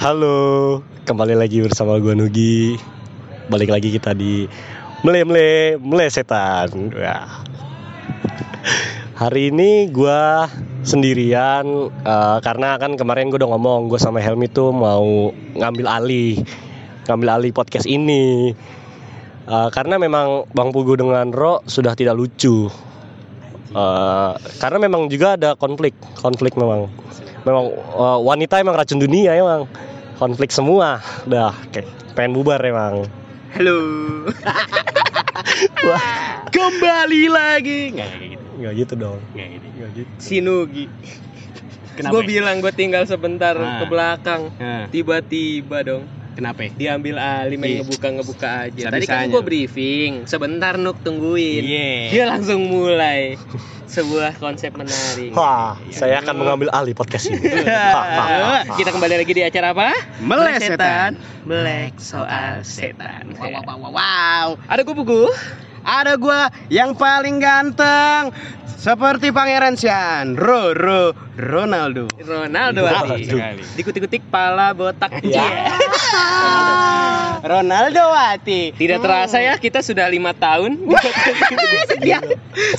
Halo, kembali lagi bersama gua Nugi. Balik lagi kita di Mele Mele Mele Setan. Wah. Hari ini gua sendirian eh, karena kan kemarin gue udah ngomong gue sama Helmi tuh mau ngambil alih ngambil alih podcast ini Eh, karena memang Bang Pugu dengan Ro sudah tidak lucu Eh, karena memang juga ada konflik konflik memang memang eh, wanita emang racun dunia emang konflik semua dah kayak pengen bubar emang Halo. wah Kembali lagi. Nggak gitu. nggak gitu dong Nggak gitu. nggak gitu Sinugi. Gue bilang gue tinggal sebentar Ah. ke belakang. Nah, Tiba-tiba dong kenapa? ya? diambil alih main Iya. ngebuka-ngebuka aja. Tadi kan gue briefing, sebentar Nuk tungguin. Iya. Dia langsung mulai sebuah konsep menarik. Wah, Iya. saya akan mengambil alih podcast ini. Kita kembali lagi di acara apa? Melek setan. Melek soal setan. Wow, wow, wow, wow. Ada gue buku. Ada gua yang paling ganteng seperti Pangeran Sian, Ro Ro Ronaldo. Ronaldo Waduh. Ati. Dikutik-kutik pala botak. Ya. Ronaldo Wati. Tidak terasa ya kita sudah lima tahun. Dia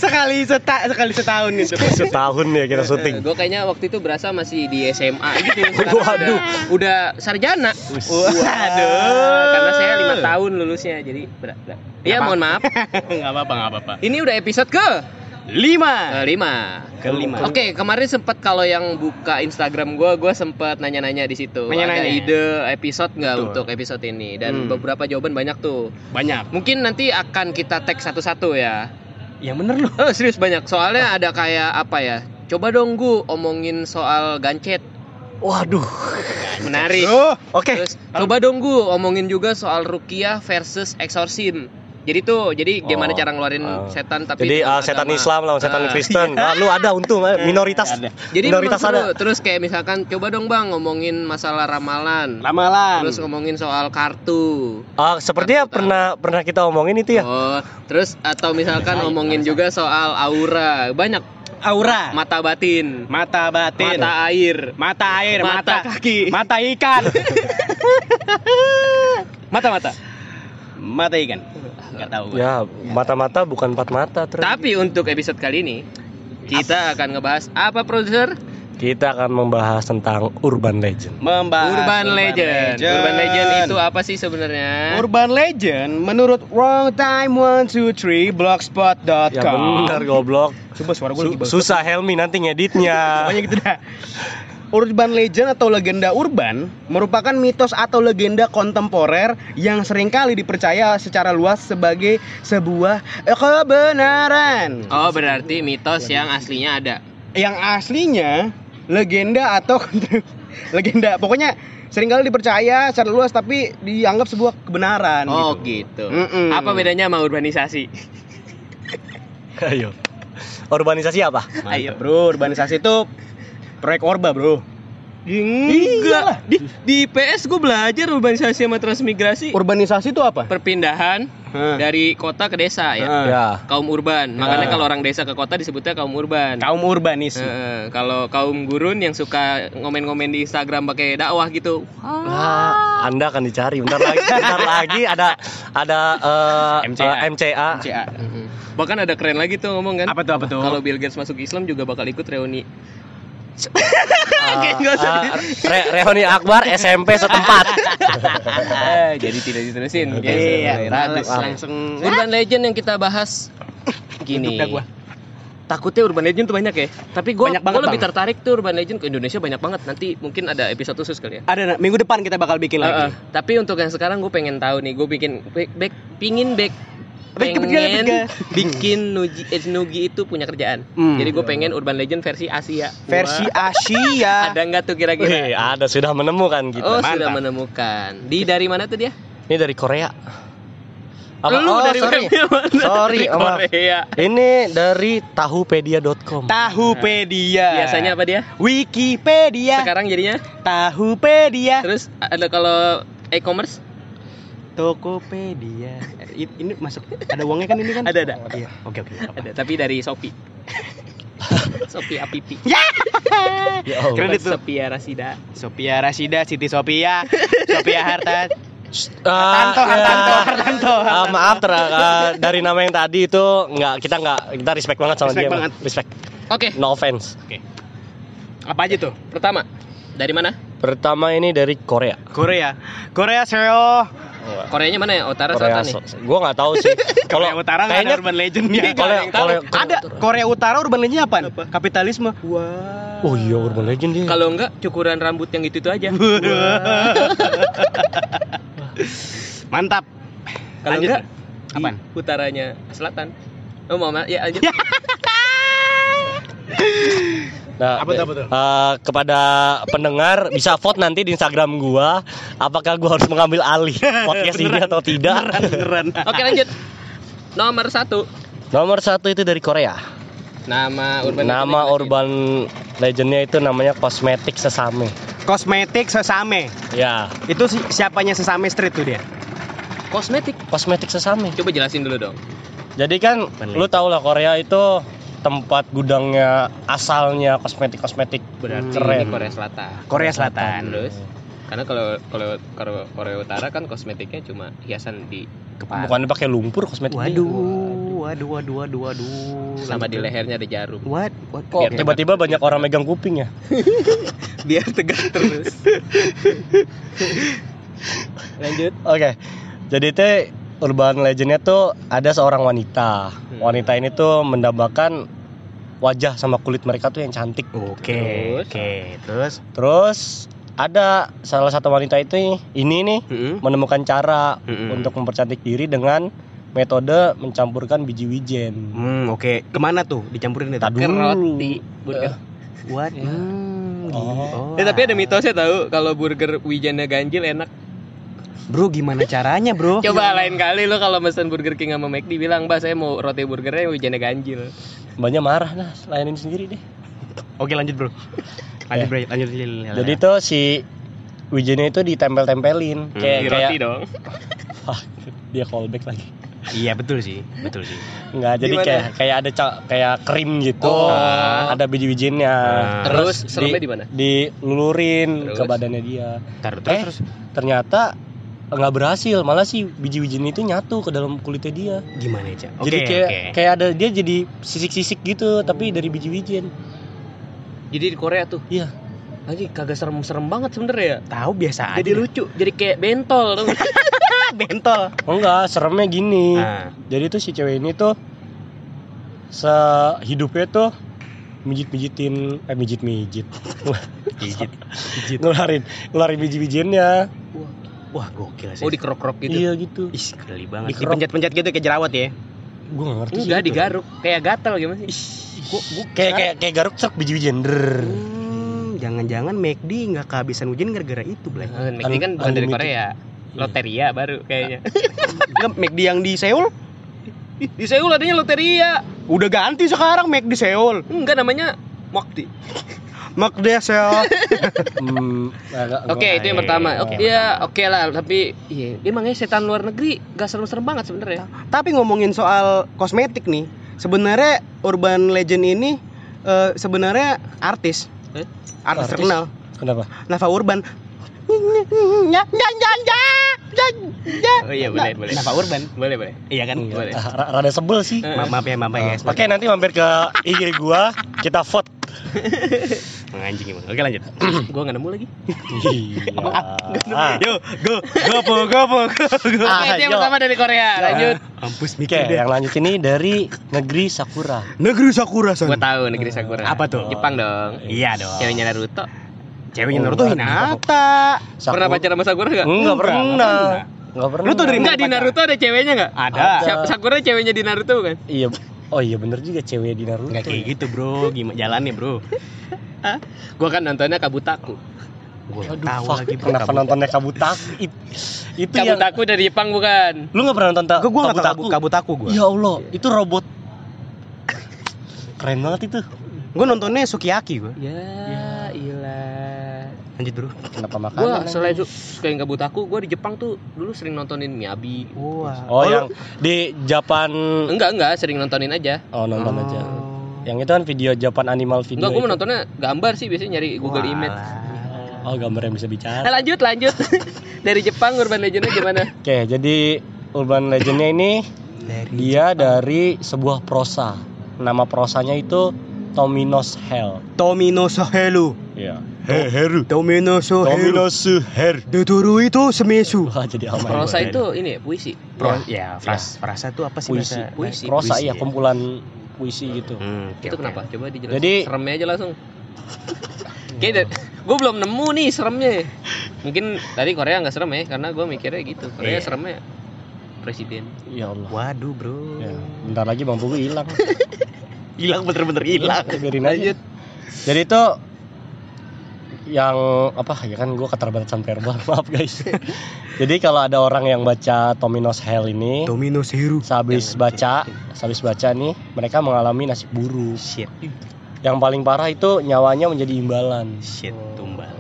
sekali seta sekali setahun itu. Setahun ya kita syuting. gue kayaknya waktu itu berasa masih di SMA gitu. Sekarang Waduh. Udah, udah sarjana. Waduh. Karena saya lima tahun lulusnya, jadi berat. Iya, mohon maaf. Enggak apa-apa, enggak apa-apa. Ini udah episode ke Lima. lima. Kelima. Oke, kemarin sempat kalau yang buka Instagram gue, gue sempat nanya-nanya di situ. Nanya-nanya. Ada ide episode nggak untuk episode ini? Dan Hmm. beberapa jawaban banyak tuh. Banyak. Mungkin nanti akan kita tag satu-satu ya. Yang bener loh. Oh serius banyak. Soalnya ada kayak apa ya? Coba dong gu omongin soal gancet. Waduh. Menarik. Oh, Oke. Terus coba dong gu omongin juga soal rukiah versus exorcism. Jadi tuh, jadi gimana Oh, cara ngeluarin ah. setan tapi Jadi ah, setan agama. Islam lawan setan Ah. Kristen. Ah, lu ada untung eh, minoritas. Ada. Jadi minoritas ada. Terus kayak misalkan coba dong bang ngomongin masalah ramalan. Ramalan. Terus ngomongin soal kartu. Ah, sepertinya Kartu pernah pernah kita omongin itu ya. Oh, terus atau misalkan ngomongin juga soal aura. Banyak aura, mata batin, mata batin, mata air, mata air, Mata mata, kaki. mata ikan, mata-mata. mata ikan. Enggak tahu. gua. Ya, mata-mata bukan empat mata terus. Tapi untuk episode kali ini kita akan ngebahas apa produser? Kita akan membahas tentang urban legend. Membahas Urban, legend. Urban legend itu apa sih sebenarnya? Urban legend menurut wrong time one two three blogspot.com. Ya benar goblok. Coba suara Su- gue lagi bagus. susah Helmi nanti ngeditnya. Pokoknya gitu dah. Urban legend atau legenda urban merupakan mitos atau legenda kontemporer yang sering kali dipercaya secara luas sebagai sebuah kebenaran. Oh, berarti mitos yang aslinya ada. Yang aslinya legenda atau legenda pokoknya sering kali dipercaya secara luas tapi dianggap sebuah kebenaran Oh, gitu. gitu. Mm-mm. Apa bedanya sama urbanisasi? Ayo. Urbanisasi apa? Ayo bro, urbanisasi itu proyek Orba bro. Enggak. Di, di PS gue belajar urbanisasi sama transmigrasi. Urbanisasi itu apa? Perpindahan Hah. dari kota ke desa ya. Hah. Ya. Kaum urban. Makanya Ah. kalau orang desa ke kota disebutnya kaum urban. Kaum urbanis. Heeh, kalau kaum gurun yang suka ngomen-ngomen di Instagram pakai dakwah gitu. Nah, anda akan dicari. Bentar lagi, bentar lagi ada ada eh, MCA. eh, MCA. CA. Heeh. Bahkan ada keren lagi tuh ngomong kan. Apa tuh apa tuh? Kalau Bill Gates masuk Islam juga bakal ikut reuni. Eh, nggak usah eh, Re- Akbar SMP setempat. Eh, jadi tidak diterusin. Ya, Iya, ragus. males, langsung Urban legend yang kita bahas gini. Takutnya urban legend tuh banyak ya. Tapi gue banget, lebih Bang. tertarik tuh urban legend ke Indonesia banyak banget. Nanti mungkin ada episode khusus kali ya. ada nah, minggu depan kita bakal bikin Heeh. lagi. tapi untuk yang sekarang gue pengen tahu nih, gue bikin back, back pingin back- pengen bikin Nugi, eh, Nugi itu punya kerjaan. Hmm. Jadi gue pengen urban legend versi Asia. Versi Wah, Asia. ada nggak tuh Wih, kira-kira? ada sudah menemukan kita. Oh Mantap. sudah menemukan. Di dari mana tuh dia? Ini dari Korea. Lu Oh, dari sorry. mana? Sorry, Dari maaf. Korea. Ini dari tahupedia.com. Tahupedia. Biasanya apa dia? Wikipedia. Sekarang jadinya? Tahupedia. Terus ada kalau e-commerce? Tokopedia. I- Ini masuk ada uangnya kan ini kan? Ada, ada. Iya. Oke oke. Ada, tapi dari Shopee. Sophia Pipi. Ya Allah. Kredit tuh. Sophia Rasida. Sophia Rasida, Siti Sophia, Sophia Harta. Ah, Hartanto, ya. Hartanto, Hartanto. Ah, maaf ter- ah, dari nama yang tadi itu nggak kita nggak kita respect banget sama Respect dia. banget. Bang. Respect. Oke, No offense. Apa aja tuh? pertama dari mana? Pertama ini dari Korea. Korea. Korea Seo. Koreanya mana ya? Utara Korea. Selatan nih. so- Gua nggak tahu sih. Korea Utara nggak ada kayaknya urban legend ya. Korea, Korea, Ada Korea Utara urban legendnya apa? Kapitalisme. Wah. Oh iya urban legend dia. Kalau enggak cukuran rambut yang itu itu aja. Mantap. Kalau enggak Apaan? di utaranya selatan. Oh, mau ma- ya lanjut. Nah, Apa tuh, apa tuh? eh, kepada pendengar bisa vote nanti di Instagram gua apakah gua harus mengambil alih podcast ini atau tidak. Beneran. Oke, lanjut. Nomor satu. Nomor satu itu dari Korea. Nama urban Nama legend. urban legendnya itu namanya kosmetik sesame. Kosmetik sesame. Ya, Itu si- siapanya sesame street tuh dia. kosmetik. kosmetik sesame. Coba jelasin dulu dong. Jadi kan lu tau lah Korea itu tempat gudangnya asalnya kosmetik-kosmetik Berarti Keren. ini Korea Selatan. Korea Selatan. Terus karena kalau kalau kalau Korea Utara kan kosmetiknya cuma hiasan di Kepala. bukan pakai lumpur kosmetiknya. Waduh, waduh, waduh, waduh, waduh. sama di lehernya ada jarum. What? What? Kok tiba-tiba banyak orang megang kuping ya? Biar tegak terus. Lanjut. Oke. Jadi itu urban legendnya tuh ada seorang wanita. Hmm. Wanita ini tuh mendambakan wajah sama kulit mereka tuh yang cantik. Oke, Terus? oke. Terus? Terus ada salah satu wanita itu ini nih Mm-mm. menemukan cara Mm-mm. untuk mempercantik diri dengan metode mencampurkan biji wijen. Hmm, oke. Ke mana tuh? Dicampurin itu? Ke roti. Burger. What? Ya. Hmm, Oh. oh. Eh, tapi ada mitosnya tahu kalau burger wijennya ganjil enak. Bro, gimana caranya, Bro? Coba lain kali lo kalau mesen Burger King sama McD bilang, "Mbak, saya mau roti burgernya wijennya ganjil." Banyak marah nah, layanin sendiri deh. Oke, lanjut, Bro. Lanjut, Ya. Bro. Lanjut. Jadi tuh si wijennya itu ditempel-tempelin Hmm. kayak Di kayak roti dong. Wah, dia callback lagi. Iya, betul sih. Betul sih. Enggak, jadi Gimana? kayak kayak ada ca- kayak krim gitu. Oh. Ada biji-bijinya. Ah. Terus seremnya di- di mana? Dilulurin ke Terus? badannya dia. Taruh terus, Eh, terus. Ternyata nggak berhasil, malah si biji-bijian itu nyatu ke dalam kulitnya dia. Gimana, Cak? Oke, jadi kayak oke. kayak ada dia jadi sisik-sisik gitu, tapi dari biji-bijian. Jadi di Korea tuh. Iya. Lagi kagak serem-serem banget sebenernya ya. tahu biasa Jadi aja. lucu, jadi kayak bentol bentol. Oh enggak, seremnya gini. Nah, Jadi tuh si cewek ini tuh sehidupnya tuh mijit-mijitin eh mijit-mijit. gigit. ngeluarin ngeluarin biji-bijiannya. Wah, gokil sih. Oh dikerok-kerok gitu. Iya gitu. Ih, geli banget. Dikerok. Dipencet-pencet gitu kayak jerawat ya. Gue gak ngerti Enggak digaruk, kayak gatel gimana sih? Gua, gua kayak kayak kayak garuk truk biji-bijian. Der. Hmm, jangan-jangan McD nggak kehabisan ujian gara-gara itu, Blay. Ah, McD kan bukan dari. Korea. Loteria baru kayaknya. Kan McD yang di Seoul di Seoul adanya loteria. udah ganti sekarang McD Seoul. Enggak namanya. McD Seoul. Hmm, agak- Oke, itu yang pertama. Oke, Oke, ya, oke lah, tapi iya, emangnya setan luar negeri gak serem-serem banget sebenarnya. Tapi ngomongin soal kosmetik nih, sebenarnya urban legend ini eh, sebenarnya artis. Eh? Artis, Artis? terkenal. Kenapa? Nava Urban. Ya, ya, ya, ya, ya, ya. Oh iya, boleh, boleh. Nava Urban. Boleh, boleh. Iya kan? Boleh. Ra- Rada sebel sih. Eh. Ma- maaf ya, maaf ya guys. Oke, nanti mampir ke IG gua, kita vote. Anjing emang. Oke lanjut. Gua gak nemu lagi. Iya. Ah. Yo, go, go, go, go, go. Ah, Oke, itu yang pertama dari Korea. Lanjut. Kampus mikir deh. yang lanjut ini dari negeri Sakura. Negeri Sakura. Gua tahu negeri Sakura. Apa tuh? Jepang dong. Iya dong. Ceweknya Naruto. Ceweknya Oh, Naruto. Hinata. Pernah pacaran sama Sakura enggak? Enggak pernah. enggak pernah. Lu tuh dari Enggak di? Naruto ada ceweknya enggak? Ada. Ada. Sakura ceweknya di Naruto bukan? Iya. Oh iya bener juga cewek di Naruto. Enggak kayak gitu, Bro. Gimana jalannya, Bro? Gua kan nontonnya Kabutaku. Gua Aduh, tahu fuck. lagi, Bro. Kenapa nontonnya Kabutaku? It- itu yang Kabutaku dari Jepang bukan? lu nggak pernah nonton ta- Gua Kabutaku? kabut aku gua. Ya Allah, itu robot. Keren banget itu. Gua nontonnya Sukiyaki gua. Ya, ilah. Lanjut, Bro. Kenapa Gua makanan? selain su- suka yang Kabutaku, gua di Jepang tuh dulu sering nontonin Miyabi. Wah. Oh, yang di Japan. Enggak, enggak, sering nontonin aja. Oh, nonton aja. Oh. Yang itu kan video Japan Animal Video. Enggak, gue itu. menontonnya gambar sih biasanya nyari Google Image. Oh, gambar yang bisa Nah, bicara. lanjut, lanjut. Dari Jepang Urban Legendnya gimana? Oke, jadi Urban Legendnya ini dia dari sebuah prosa. Nama prosanya itu Tominos Hell. Tomino Sohelu. Iya. Heru. Tomino Sohelu. Tominos Her. Detoru itu semesu. Wah, jadi aman. Prosa itu ini ya, puisi. Pro, ya, fras, frasa itu apa sih puisi. bahasa- Puisi. Prosa Puisi, iya, ya. kumpulan puisi gitu. Hmm, oke, itu oke. kenapa? Coba dijelasin. Jadi- seremnya aja langsung. Kayaknya gue belum nemu nih seremnya. Mungkin tadi Korea nggak serem ya, karena gue mikirnya gitu. Korea Iya. seremnya presiden. Ya Allah. Waduh, Bro. Ya, bentar lagi Bang Pugu hilang. Hilang bener-bener hilang. Biarin aja. Jadi itu yang apa ya kan gue keterbatasan verbal maaf guys. Jadi kalau ada orang yang baca Tominos Hell ini Tomino Seru. sehabis baca, sehabis baca nih mereka mengalami nasib buruk. Shit. Yang paling parah itu nyawanya menjadi imbalan. Shit, tumbal.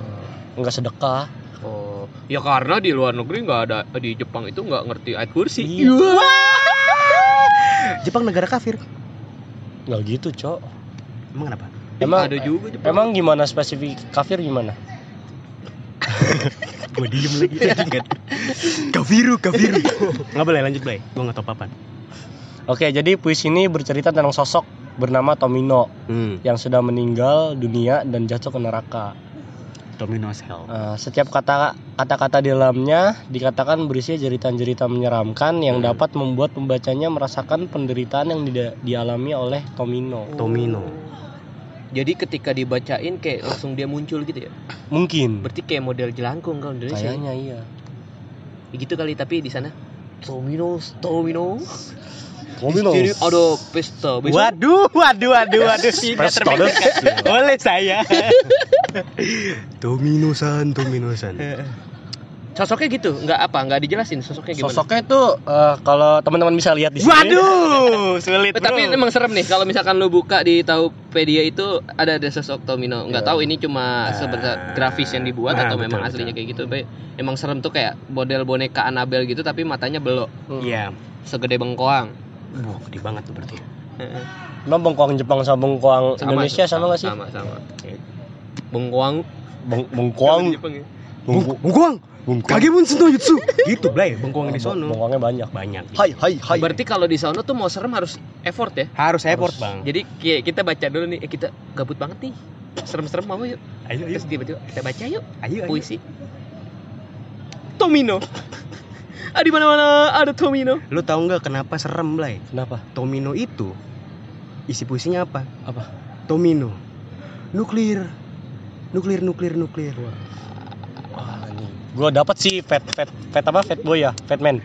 Enggak sedekah. Oh, ya karena di luar negeri nggak ada di Jepang itu nggak ngerti ayat kursi. Iya. Jepang negara kafir. Enggak gitu, Cok. Emang kenapa? Emang ada juga Jepang. Emang gimana spesifik kafir gimana? Gue diem lagi ingat. Kafiru, kafiru. Nggak boleh lanjut, Blay. Gue nggak tahu apa Oke, jadi puisi ini bercerita tentang sosok bernama Tomino Hmm. yang sudah meninggal dunia dan jatuh ke neraka. Domino's Hell. Uh, setiap kata kata-kata di dalamnya dikatakan berisi jeritan-jeritan menyeramkan yang Hmm. dapat membuat pembacanya merasakan penderitaan yang dialami oleh Tomino. Tomino. Jadi ketika dibacain kayak langsung dia muncul gitu ya. Mungkin. Berarti kayak model jelangkung kalau Indonesia. Kayaknya iya. Ya gitu kali tapi di sana Domino's, Domino's. Tomino. Jadi ada pesta. Besok Waduh, waduh, waduh, waduh. Tidak terpikirkan oleh saya. Domino-san, Domino-san. Sosoknya gitu, nggak apa, nggak dijelasin sosoknya gimana. Sosoknya itu uh, kalau teman-teman bisa lihat di sini. Waduh, sulit Eh, tapi bro. emang serem nih kalau misalkan lu buka di Taupedia itu ada ada sosok Tomino. Nggak Iya. tahu ini cuma Ah. sebentar grafis yang dibuat Ah, atau betul, memang betul. aslinya kayak gitu. Tapi emang serem tuh kayak model boneka Annabelle gitu tapi matanya belok Hmm. Iya. segede bengkoang. Wah, gede banget tuh berarti. Emang bengkoang Jepang sama bengkoang Indonesia sama nggak sih? Sama sama. Bengkoang. Beng bengkoang. Jepang ya. Bengku- Bengkuang, kagebun sento jutsu. Gitu, Blay. Bengkuang di sono. Bengkoangnya banyak. Banyak. Hai hai hai. Berarti kalau di sono tuh mau serem harus effort ya. Harus effort, Harus. Bang. Jadi kayak kita baca dulu nih, eh, kita gabut banget nih. Serem-serem mau yuk. Ayo, ayo. Terus tiba-tiba kita baca yuk Ayo, ayo. puisi. Tomino. ah di mana-mana ada Tomino. Lu tahu nggak kenapa serem, Blay? Kenapa? Tomino itu isi puisinya apa? Apa? Tomino. Nuklir. Nuklir, nuklir, nuklir. Wah, Gua dapat sih fat fat fat apa? Fat boy ya, fat man.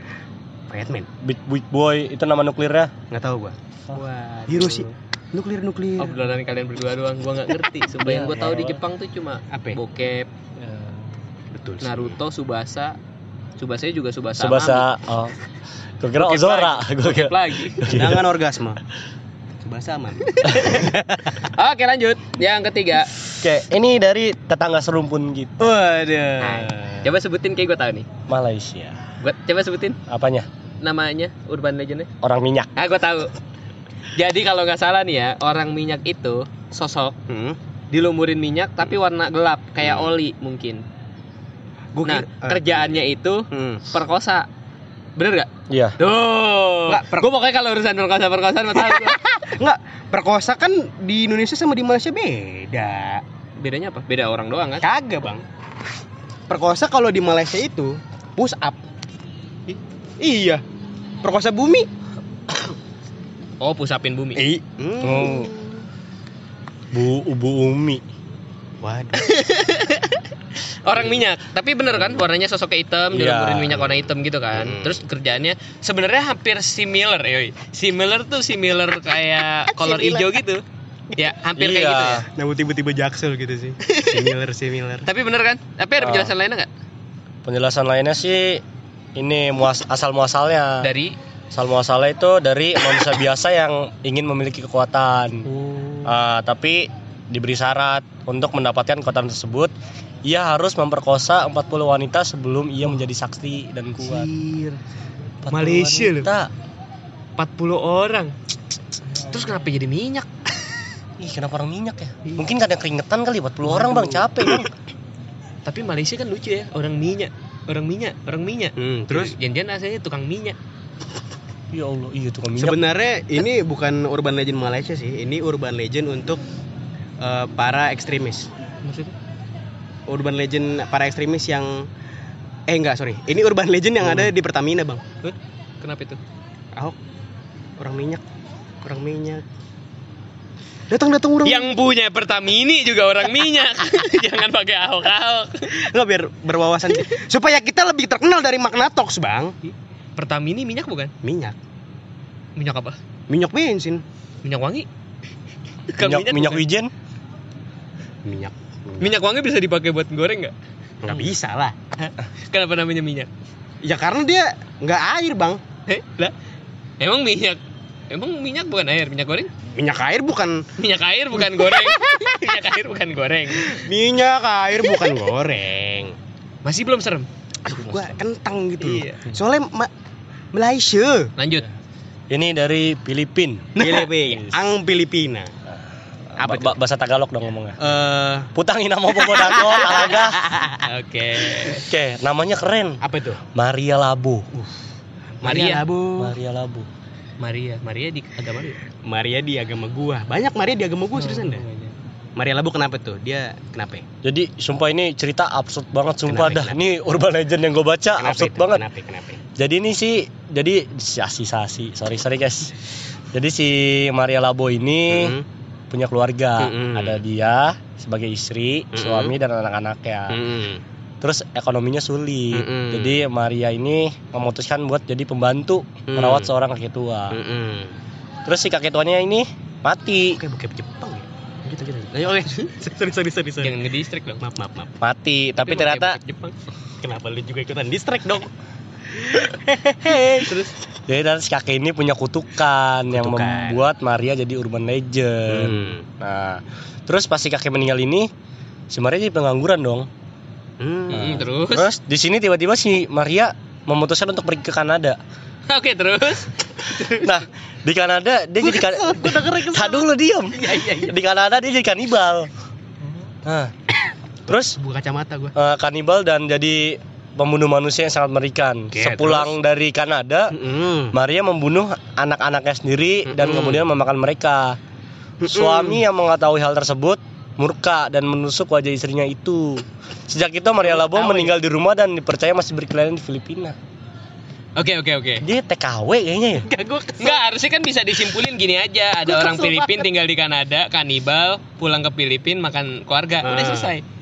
Batman. Big big boy itu nama nuklirnya. Nggak tahu gua. Wah. Hiroshi. Nuklir, nuklir. Obrolan kalian berdua doang, gua nggak ngerti. Sumpah yang gua tahu di Jepang tuh cuma Apa? bokep, Betul sih. Naruto, Subasa. Subasa juga Subasa. Subasa. Oh. Gua kira Bokep Ozora. Gua Mami. kira. Lagi. Jangan orgasme. Subasa aman. Oke lanjut, yang ketiga. Oke, ini dari tetangga serumpun gitu. Waduh. Coba sebutin kayak gua tahu nih. Malaysia. Gua coba sebutin Apanya? namanya urban legendnya. Orang minyak. Ah, gua tahu. Jadi kalau nggak salah nih ya, orang minyak itu sosok Hmm. dilumurin minyak tapi warna gelap kayak Hmm. oli mungkin. Gua Nah, kira- eh, kerjaannya itu Hmm. perkosa. Bener gak? Iya. Tuh. Nggak, per- Gue pokoknya kalau urusan perkosa perkosaan mah tahu. Enggak, perkosa kan di Indonesia sama di Malaysia beda. Bedanya apa? Beda orang doang kan? Kagak, Bang. Perkosa kalau di Malaysia itu push up. I- iya. Perkosa bumi. Oh, pusapin bumi. Eh. Oh. Bu Bu Umi. Waduh. Orang minyak. Tapi bener kan warnanya sosoknya hitam, Iya. dilumurin minyak warna hitam gitu kan. Hmm. Terus kerjaannya sebenarnya hampir similar, yoi. Similar tuh similar kayak kolor hijau gitu. Ya, hampir kayak Iya. gitu ya. Nah, tiba-tiba jaksel gitu sih. Similar, similar. Tapi bener kan? Tapi ada Ah. penjelasan lainnya nggak? Penjelasan lainnya sih ini muas asal muasalnya. Dari Asal muasalnya itu dari manusia biasa yang ingin memiliki kekuatan. Ah, tapi diberi syarat untuk mendapatkan kekuatan tersebut, ia harus memperkosa 40 wanita sebelum ia menjadi sakti dan kuat. Anjir. 40 Malaysia loh. wanita. 40 orang. Terus kenapa jadi minyak? Ih, kenapa orang minyak ya? Mungkin kadang keringetan kali 40 orang bang, capek bang. Tapi Malaysia kan lucu ya, orang minyak, orang minyak, orang minyak. Hmm, terus janjian aslinya tukang minyak. Ya Allah, iya tuh minyak. sebenarnya ini bukan urban legend Malaysia sih, ini urban legend untuk eh, para ekstremis. Maksudnya? Urban legend para ekstremis yang eh enggak sorry, ini urban legend yang ada di Pertamina bang. Kenapa itu? Ahok orang minyak, orang minyak. Datang datang orang Yang punya Pertamini juga orang minyak. Jangan pakai ahok-ahok. nggak biar berwawasan supaya kita lebih terkenal dari makna talks bang. Pertamini minyak bukan? Minyak, Minyak apa? minyak bensin, Minyak wangi? Bukan minyak, minyak bukan? wijen. minyak. Minyak wangi bisa dipakai buat goreng nggak? Nggak bisa lah. Kenapa namanya minyak? Ya karena dia nggak air bang. Eh, lah. Emang minyak? Emang minyak bukan air, minyak goreng? Minyak air bukan Minyak air bukan goreng. minyak air bukan goreng. minyak air bukan goreng. Masih belum serem. Aduh, gua kentang gitu. Iya. Soalnya Ma- Malaysia, Lanjut. Ini dari Filipin. Filipina, ang Filipina. Apa ba bahasa Tagalog dong ngomongnya? Eh, Putangin nama Popodako, alaga. Oke. Oke, namanya keren. apa itu? Maria Labu. Maria. Labu. Maria Labu. Maria, Maria di agama lu. Maria di agama gua. Banyak Maria di agama gua seriusan dah. banyak. Maria Labu kenapa tuh? Dia kenapa? Jadi sumpah ini cerita absurd banget sumpah Kenapa, dah. kenapa? Ini urban legend yang gue baca Kenapa absurd itu? banget. Kenapa? Kenapa? Jadi ini sih jadi sasi sasi. Sorry sorry guys. Jadi si Maria Labo ini Mhm. punya keluarga. Mm-mm. Ada dia sebagai istri, Mm-mm. suami dan anak-anaknya. Mm-mm. Terus ekonominya sulit. Mm-mm. Jadi Maria ini memutuskan buat jadi pembantu Mm. merawat seorang kakek tua. Mm-mm. Terus si kakek tuanya ini mati. Oke, bukan Jepang ya. Gitu gitu. Ayo, oke. sorry sorry sorry sorry. Jangan ngedistrik dong. Maaf maaf maaf. Mati, tapi Lu ternyata Jepang. Kenapa lu juga ikutan distract dong? Terus jadi ternyata si kakek ini punya kutukan, yang Kutukan. membuat Maria jadi urban legend. Hmm. Nah, terus pas si kakek meninggal ini, si Maria jadi pengangguran dong. Hmm. Mm, terus. Terus di sini tiba-tiba si Maria memutuskan untuk pergi ke Kanada. Oke, terus. Nah, di Kanada dia jadi kan Tak dulu diam. Iya iya iya. Di Kanada dia jadi kanibal. Nah, terus Buka kacamata gua. eh, kanibal dan jadi pembunuh manusia yang sangat mengerikan. Oke, Sepulang dari Kanada, Mm-mm. Maria membunuh anak-anaknya sendiri dan Mm-mm. kemudian memakan mereka. Mm-mm. Suami yang mengetahui hal tersebut murka dan menusuk wajah istrinya itu. Sejak itu Maria Labo Tahu meninggal di rumah dan dipercaya masih berkeliaran di Filipina. Oke, oke, oke. Dia TKW kayaknya ya. Enggak gua Enggak, harusnya kan bisa disimpulin gini aja. Ada Gua orang kesel Filipin tinggal di Kanada, kanibal, pulang ke Filipin makan keluarga. Udah Ah. selesai.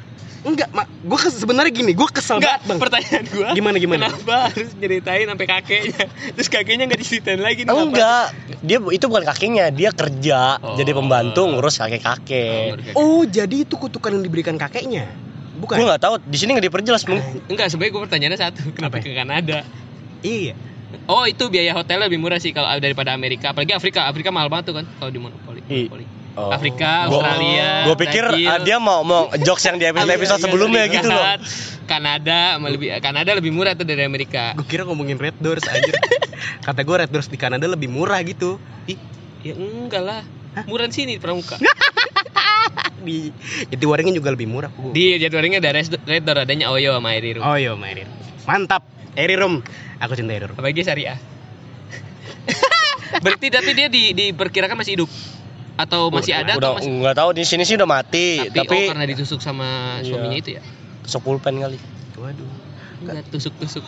Enggak, mak. Gua kes- sebenarnya gini, gua kesel Enggak, banget, Bang. pertanyaan gua. Gimana, gimana? Kenapa harus nyeritain sampai kakeknya? Terus kakeknya enggak diceritain lagi nih, Oh, apa? enggak, dia itu bukan kakeknya, dia kerja Oh. jadi pembantu ngurus Oh, kakek-kakek. kakek. Oh, jadi itu kutukan yang diberikan kakeknya. Bukan. Gue nggak tahu, di sini nggak diperjelas. Mung. Enggak, sebenarnya gua pertanyaannya satu. Kenapa Apa? ke Kanada? Iya. Oh, itu biaya hotelnya lebih murah sih kalau daripada Amerika. Apalagi Afrika. Afrika mahal banget tuh kan kalau di monopoli. Monopoli. Oh. Afrika, Gua- Australia, Gua pikir Brazil. ah, dia mau mau jokes yang di episode episode iya, sebelumnya Serikat, gitu loh. Kanada sama lebih Kanada lebih murah tuh dari Amerika. Gue kira ngomongin Red Doors aja. Kata gue Red Doors di Kanada lebih murah gitu. Ih, ya enggak lah. Murah di sini pramuka. Di Jati Waringin juga lebih murah. Bu. Di jadwalnya ada Red Door adanya Oyo sama Airiru. Oh iya, Mairin. Mantap. Eri Rum. Aku cinta Eri Rum. Apalagi syariah. Berarti tapi dia di, diperkirakan masih hidup atau masih ada Udah atau masih nggak tahu di sini sih udah mati, tapi, tapi, oh karena ditusuk sama Iya. suaminya itu ya. tusuk pulpen kali. Waduh. Enggak tusuk-tusuk.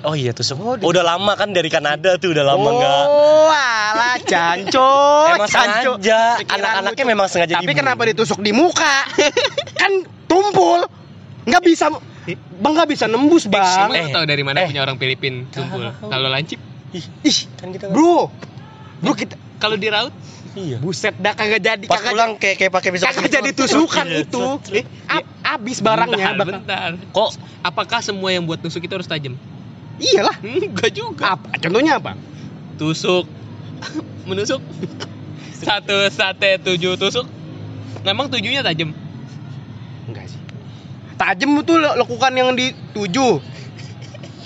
Oh iya tusuk. udah lama kan dari Kanada tuh udah lama nggak. Oh, alah canco. Emang canco. sengaja, anak-anaknya memang sengaja Tapi dibunuh. kenapa ditusuk di muka? kan tumpul. Nggak bisa Bang nggak bisa nembus, Bang. Emang Eh, tahu dari mana eh. punya orang Filipin tumpul? Kalau lancip, Ih, Kan kita nggak- bro. Bro kita kalau di raut, Iya. buset dah kagak jadi Pas kagak pulang kayak kayak pakai pisau. kagak jadi tusukan Iya, itu. Eh, ab- abis barangnya. Bentar, bentar. Kok Apakah semua yang buat tusuk itu harus tajam? Iyalah. Enggak juga. Apa? Contohnya apa? Tusuk, menusuk. Satu sate tujuh tusuk. Memang tujuhnya tajam. Enggak sih. Tajem itu lekukan yang di tujuh.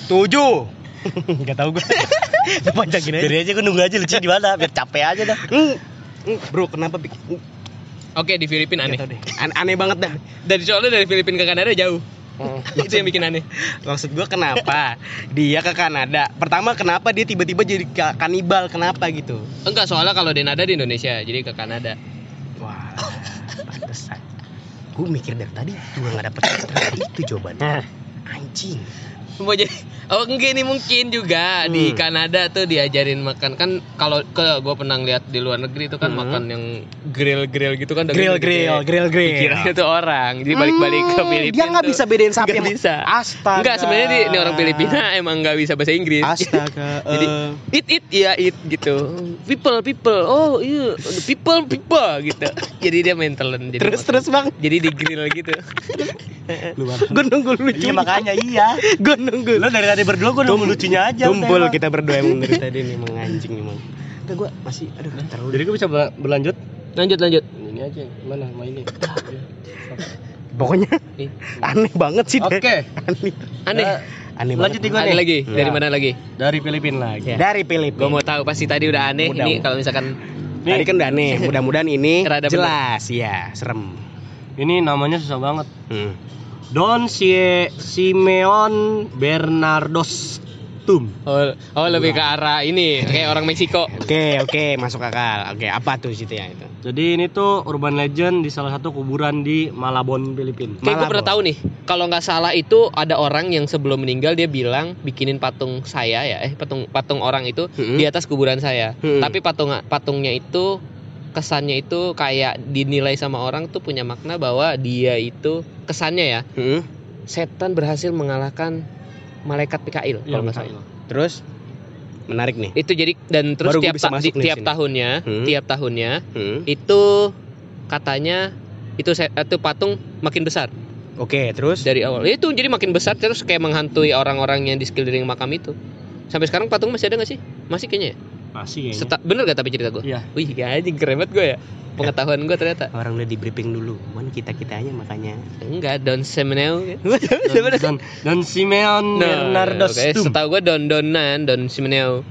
Tujuh. Enggak tahu gue. Panjangin aja. Biar aja gue nunggu aja lucu di mana, biar capek aja dah. Hmm, hmm, bro, kenapa bikin Oke di Filipina aneh. An- aneh banget dah. Dari soalnya dari Filipina ke Kanada jauh. itu yang bikin aneh. Maksud gua kenapa dia ke Kanada? Pertama kenapa dia tiba-tiba jadi ka- kanibal? Kenapa gitu? Enggak soalnya kalau Denada di Indonesia jadi ke Kanada. Wah, pantesan. Gue mikir dari tadi juga nggak dapet itu jawabannya. Anjing. Mau jadi Oh enggak ini mungkin juga di Hmm. Kanada tuh diajarin makan kan kalau ke gue pernah lihat di luar negeri itu kan Hmm. makan yang grill grill gitu kan Grill grill, grill grill. Dikiranya tuh orang jadi balik-balik ke Hmm, Filipina Dia nggak bisa bedain sapi nggak sama- bisa Astaga. Enggak sebenarnya di, ini orang Filipina emang nggak bisa bahasa Inggris Astaga. Jadi eh, eat eat ya eat gitu people people oh iya people people gitu jadi dia main telan jadi terus makan. terus bang. jadi di grill gitu Gue nunggu lucu. Iya makanya iya. Gue nunggu. Lo dari tadi berdua gue nunggu lucunya aja. Tumpul kita berdua emang dari tadi nih emang anjing emang. Udah gue masih aduh terlalu. Jadi gue bisa ber- berlanjut. lanjut lanjut Ini aja gimana sama ini. Pokoknya aneh banget sih. deh. Oke. Aneh. aneh Aneh Lanjut nih nih. lagi Hmm. dari Ya. mana lagi Dari Filipina lagi. Dari Filipina. Gue mau tahu pasti tadi udah aneh Mudah. ini kalau misalkan Tadi kan udah aneh. Mudah-mudahan ini Rada bener. jelas ya, serem. Ini namanya susah banget. Hmm. Don Sie Simeon Bernardos Tum. oh, oh lebih ke arah ini kayak orang Meksiko. Oke, oke, masuk akal. Oke, apa tuh situ ya itu? Jadi ini tuh urban legend di salah satu kuburan di Malabon, Filipina. Kayak gue pernah tahu nih, kalau nggak salah itu ada orang yang sebelum meninggal dia bilang bikinin patung saya ya, eh patung patung orang itu Hmm. di atas kuburan saya. Hmm. Tapi patung patungnya itu kesannya itu kayak dinilai sama orang tuh punya makna bahwa dia itu kesannya ya Hmm. setan berhasil mengalahkan malaikat Mikail Iya, kalau nggak salah. Terus menarik nih. Itu jadi dan terus Baru tiap ta- di- tiap sini. tahunnya, Hmm. tiap tahunnya Hmm. itu katanya itu itu patung makin besar Oke, terus dari awal. Itu jadi makin besar terus kayak menghantui orang-orang yang di sekeliling makam itu. Sampai sekarang patung masih ada nggak sih? Masih kayaknya ya. Masih kayaknya. Seta- bener gak tapi cerita gue? Iya. Wih, anjing keren banget gue ya. Pengetahuan gue ternyata. orang udah di briefing dulu. Cuman kita kitanya makanya. Enggak, Don Semeneu. Dan, dan, dan Simeon Bernardos oke, Tum. setahu gue Don Donan, Don Semeneu.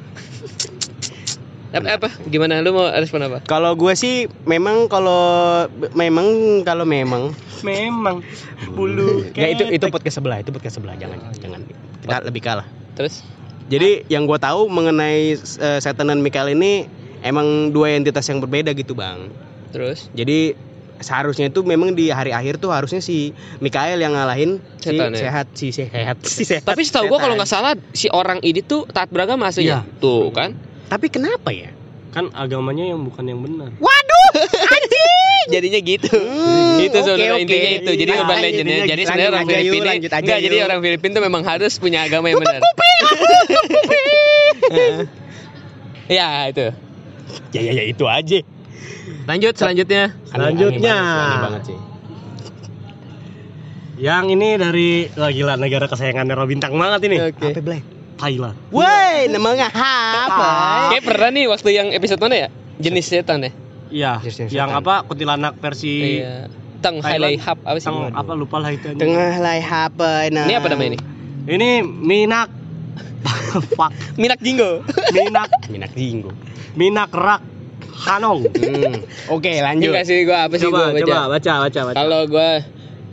apa apa? Gimana lu mau respon apa? Kalau gue sih memang kalau memang kalau memang Memang bulu ya itu itu podcast sebelah itu podcast sebelah jangan jangan kita lebih kalah. Terus Jadi yang gue tahu mengenai eh, setan dan Mikael ini emang dua entitas yang berbeda gitu bang. terus Jadi seharusnya itu memang di hari akhir tuh harusnya si Mikael yang ngalahin Setan, si ya? sehat si sehat si sehat. tapi setahu gue kalau nggak salah si orang ini tuh taat beragama aslinya. Iya. Tuh kan. Tapi kenapa ya? kan agamanya yang bukan yang benar. Jadinya gitu. Hmm, itu sebenarnya oke. intinya itu. Jadi Lanjut, urban legendnya. lanjut, Jadi sebenarnya orang Filipina enggak jadi orang Filipina tuh memang harus punya agama yang benar. Ya itu. Ya ya ya itu aja. Lanjut selanjutnya. Selanjutnya. Aneh banget, aneh banget sih. Yang ini dari wah gila negara kesayangannya Robintang banget ini. Oke. Apa Blay? Thailand. Woi, namanya apa? Kayak pernah nih waktu yang episode mana ya? Jenis setan ya? Iya, yang apa kuntilanak versi Iya. Teng Hub apa sih? Teng- apa lupa lah itu. Tengah lai apa nah. Ini apa namanya ini? Ini Minak Fuck. Minak Jinggo. Minak Minak jinggo. Minak Rak Hanong. Hmm. Oke, lanjut. Enggak sih gua apa sih coba, gua baca. coba baca baca baca. Kalau gua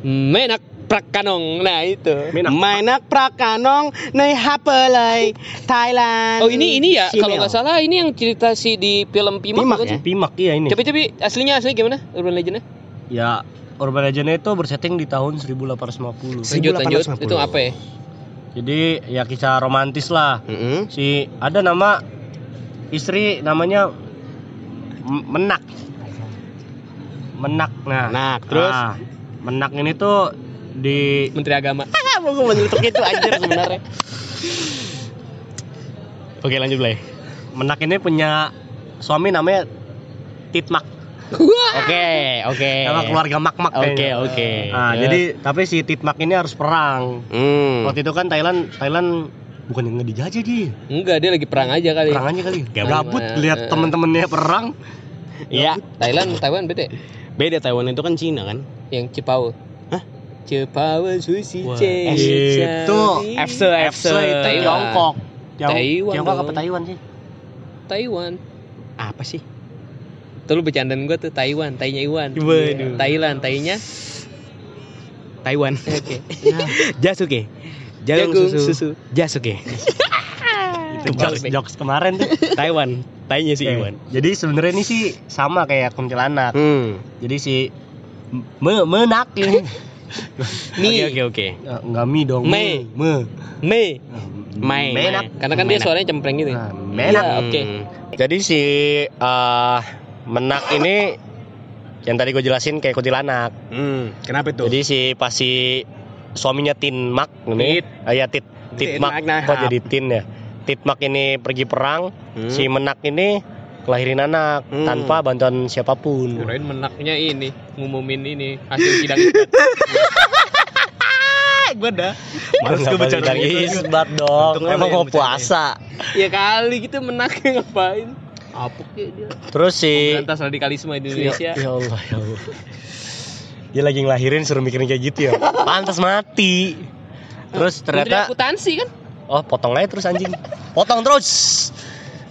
Menak Prakanong. Nah, itu. Minak Mainak prakanong nei hapelai Thailand. Oh, ini ini ya kalau nggak salah ini yang cerita si di film Pimak, Pimak ya? Pimak iya ini. Coba coba aslinya aslinya gimana? Urban Legendnya? Ya Urban Legend itu bersetting di tahun 1850. Si- Lanjut lanjut. 1850. Itu apa ya? Jadi ya kisah romantis lah. Mm-mm. Si ada nama istri namanya Menak. Menak. Nah, Menak, terus? nah, Menak ini tuh di Menteri Agama. Mau gue menyelutuk itu anjir sebenarnya. Oke, lanjut Blay. Menak ini punya suami namanya Titmak. Oke, oke. Nama keluarga Mak-Mak Oke, kayaknya. oke. Nah, Terus? jadi tapi si Titmak ini harus perang. Hmm. Waktu itu kan Thailand Thailand bukan yang ngedijajah dia. Enggak, dia lagi perang aja kali. Perang aja kali. Gabut. Gabut Eh, lihat eh. temen-temennya perang. Iya, Thailand, Taiwan beda. beda Taiwan itu kan Cina kan? Yang Cipau. Hah? Cipau sushi Wah, ce. itu FC, FC. itu Taiwan. Tiongkok. Tiongkok apa Taiwan sih? Taiwan. Apa sih? Tuh lu bercandaan gua tuh Taiwan, tainya Iwan. Waduh. Thailand, tainya Taiwan. Oke. Jasuke. Jagung, Jagung susu. susu. Jasuke. Itu jokes, jokes kemarin tuh. Taiwan. Tainya si Oke. Iwan. Jadi sebenarnya ini sih sama kayak kuntilanak. Hmm. Jadi si me menak ini. Oke oke oke. Eh, Enggak mi dong. Me. Me. Me. Me. Me. Menak. Karena kan dia suaranya cempreng gitu. Nah, menak. Oke. Hmm. Jadi si eh, menak ini yang tadi gue jelasin kayak kuntilanak. Hmm. Kenapa itu? Jadi si pas si suaminya Tin Mak ini, Tit. ah, ya Tit Tit Mak, nah. kok jadi Tin ya? Tit Mak ini pergi perang, Hmm. si Menak ini kelahirin anak Hmm. tanpa bantuan siapa pun. Kirain menaknya ini ngumumin ini hasil sidang gue dah. Males gue bercanda gitu. isbat dong. Untung Emang mau bercanda. puasa. ya kali gitu menaknya ngapain? Apuk ya dia. Terus si Berantas radikalisme di Indonesia. Ya, ya Allah, ya Allah. Dia lagi ngelahirin suruh mikirin kayak gitu ya. Pantas mati. Terus Menteri ternyata akuntansi kan? oh potong aja terus anjing. Potong terus.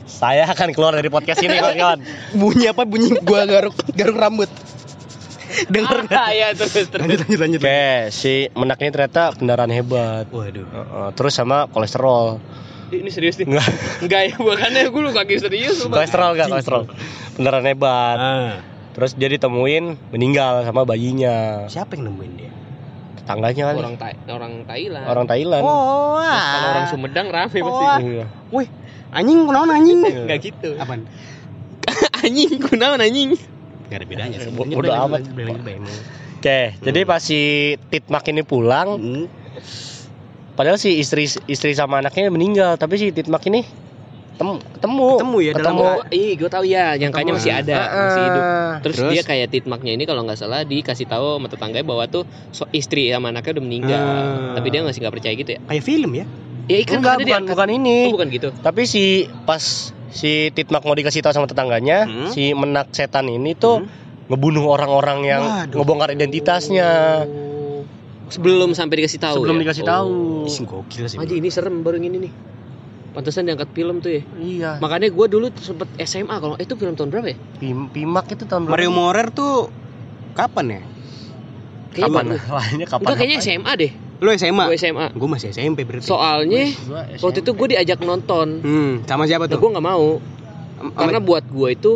Saya akan keluar dari podcast ini kawan-kawan. Bunyi apa? Bunyi gua garuk garuk rambut. Dengar? Ah, ya terus terus. Lanjut lanjut lanjut. Oke, si menak ini ternyata kendaraan hebat. Waduh. Heeh, terus sama kolesterol. Ini serius nih. Enggak, Enggak ya, bukannya gue lu kaki serius kolesterol enggak kolesterol. Kendaraan hebat. Ah. Terus dia ditemuin meninggal sama bayinya. Siapa yang nemuin dia? Tetangganya kali. Orang Thai, orang Thailand. Orang Thailand. Oh, Terus kalau orang Sumedang rame pasti. Oh. Iya. Wih, anjing kunaon anjing? Enggak gitu. Apaan? anjing, kunaon anjing? Gak ada bedanya sih. Bodo amat. Oke, jadi pas si Titmak ini pulang, Hmm. Padahal si istri istri sama anaknya meninggal, tapi si Titmak ini ketemu ketemu Ketemu ya, dalam ketemu Oh, iya, gue tahu ya, nyangkanya Ketemu. masih ada, Ah, masih hidup. Terus, Terus? dia kayak titmaknya ini kalau nggak salah dikasih tahu sama tetangganya bahwa tuh so, istri sama anaknya udah meninggal. Ah. Tapi dia masih nggak percaya gitu ya. Kayak film ya? Ya ikan enggak ada bukan bukan ini Oh, bukan gitu. tapi si pas si Titmak mau dikasih tahu sama tetangganya Hmm. si menak setan ini tuh ngebunuh orang-orang yang Waduh. ngebongkar identitasnya Oh. Sebelum sampai dikasih tahu. sebelum ya? dikasih Oh. tahu Ih, gokil sih. Aji ini serem baru ini nih. Pantesan diangkat film tuh ya. iya Makanya gue dulu sempet SMA kalau itu film tahun berapa ya? Pim- Pimak itu tahun berapa Mario Morer tuh kapan ya? Kayaknya kapan lainnya kapan Enggak kayaknya? SMA deh. Lu SMA? Gue SMA. Gue masih SMP berarti. Soalnya Gua waktu SMP. itu gue diajak nonton. Hmm, sama siapa Nah, tuh? gue nggak mau Am- karena buat gue itu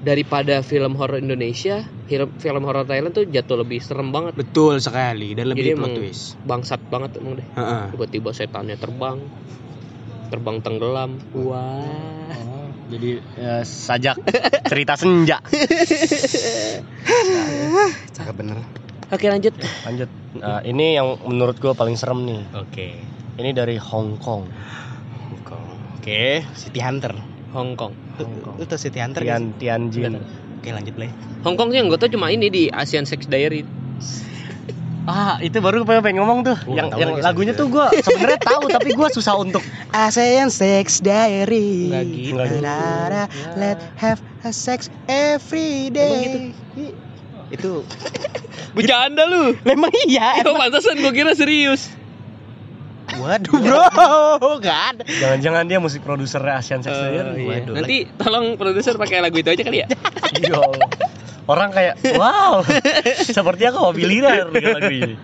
daripada film horor Indonesia, film, film horor Thailand tuh jatuh lebih serem banget. betul sekali dan Jadi lebih plot emang twist. bangsat banget emang deh. Heeh. Tiba-tiba setannya terbang, terbang tenggelam. Wah. Oh, jadi ya, sajak cerita senja Cakep bener. Oke lanjut. lanjut Nah, ini yang menurut gue paling serem nih Oke. ini dari Hong Kong Oke, City Hunter. Hong Kong. Hong Kong. Tau City Hunter? Tian Tianjin Oke, lanjut play. Hong Kong sih yang gue tau cuma ini di Asian Sex Diary. ah itu baru gue pengen ngomong tuh Gua yang yang lagunya tuh gue sebenarnya tahu tapi gue susah untuk ASEAN Sex Diary. Nggak gitu. Nggak gitu. Let have a sex every day. Itu Bercanda lu. memang iya. Oh pantesan gue kira serius. Waduh, bro. Gak ada. jangan-jangan dia musik produser Asian Sex Diary iya. Waduh. Nanti tolong produser pakai lagu itu aja kali ya. Ya Allah. orang kayak wow seperti aku mau biliran dengan lagu ini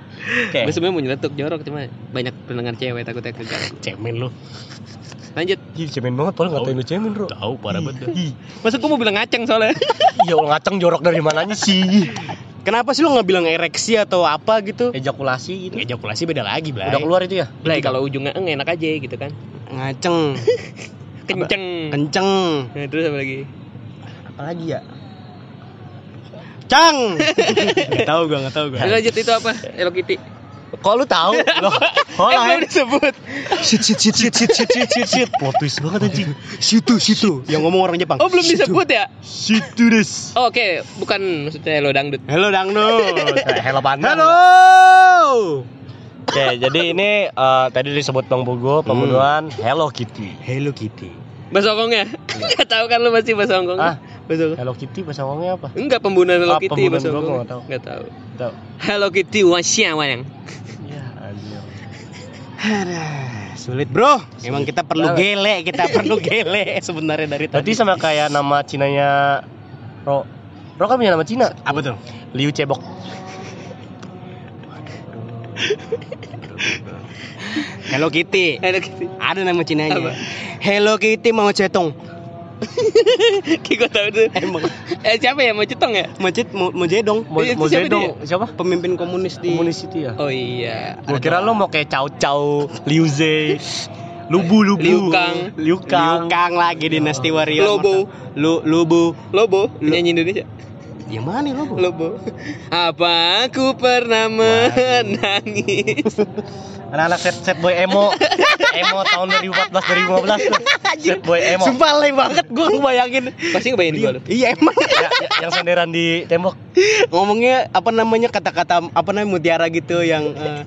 oke Gue sebenarnya mau nyeletuk jorok cuma banyak pendengar cewek takutnya keganggu. cemen lu Lanjut. Ih, cemen banget padahal ngatain lu cemen bro Tahu parah banget. Masa gue mau bilang ngaceng soalnya. iya ngaceng jorok dari mananya sih Kenapa sih lu nggak bilang ereksi atau apa gitu? ejakulasi gitu Ejakulasi beda lagi, Blay. udah keluar itu ya Blay kalau ujungnya eng enak aja gitu kan. Ngaceng, Kenceng. kenceng. Nah, terus apa lagi? apalagi ya Cang. Gak tahu gua, gak tahu gua. Lanjut itu apa? Hello Kitty. Kok lu tahu loh oh Eh, belum disebut. Shit, shit, shit, shit, shit, shit, shit, shit, shit. plot twist banget anjing Situ, situ. Yang ngomong orang Jepang. Oh, belum disebut ya? situ des Oh, Oke, bukan maksudnya Hello Dangdut. Halo dangdut. hello pandang Halo. oke jadi ini eh, tadi disebut bang Bogo pembunuhan Hello Kitty Hello Kitty. Bahasa Hongkongnya? Enggak tahu kan lu pasti bahasa Hongkong. Ah. Bahasa Hongkong. Hello Kitty bahasa ngomongnya apa Enggak pembunuhan Hello Ah, Kitty pembunuhan bahasa Hongkong. nggak tahu. Enggak tahu. Hello Kitty wasia wayang. Aduh, sulit bro. Emang kita perlu Sulit. gele, kita perlu gele sebenarnya dari tadi. sama kayak nama Cinanya Ro Ro kan punya nama Cina Apa tuh? Liu Cebok Hello Kitty. Ada gitu. Ada nama Cinanya. Apa? Hello Kitty mau cetong. Kayak gue tahu tuh. Emang Eh siapa ya mau cetong ya? Macet mau, mau jedong. Mo Itu Mo siapa? Pemimpin komunis di Komunis itu ya Oh iya. Gue kira lo mau kayak Cao Cao Liu Ze Lubu Lubu Liu Kang. Liu Liu Kang Kang lagi dinasti warrior. Lobo. Lu Lubu. Lobo, penyanyi Indonesia. Yang mana Lobo? Lobo. Apa aku pernah menangis? Anak-anak set, set boy emo Emo tahun 2014 2015 tuh Set boy emo Sumpah alay banget gue ngebayangin. Pasti ngebayangin gue lu. Iya emang. Ya, ya, Yang senderan di tembok Ngomongnya apa namanya kata-kata apa namanya mutiara gitu yang eh,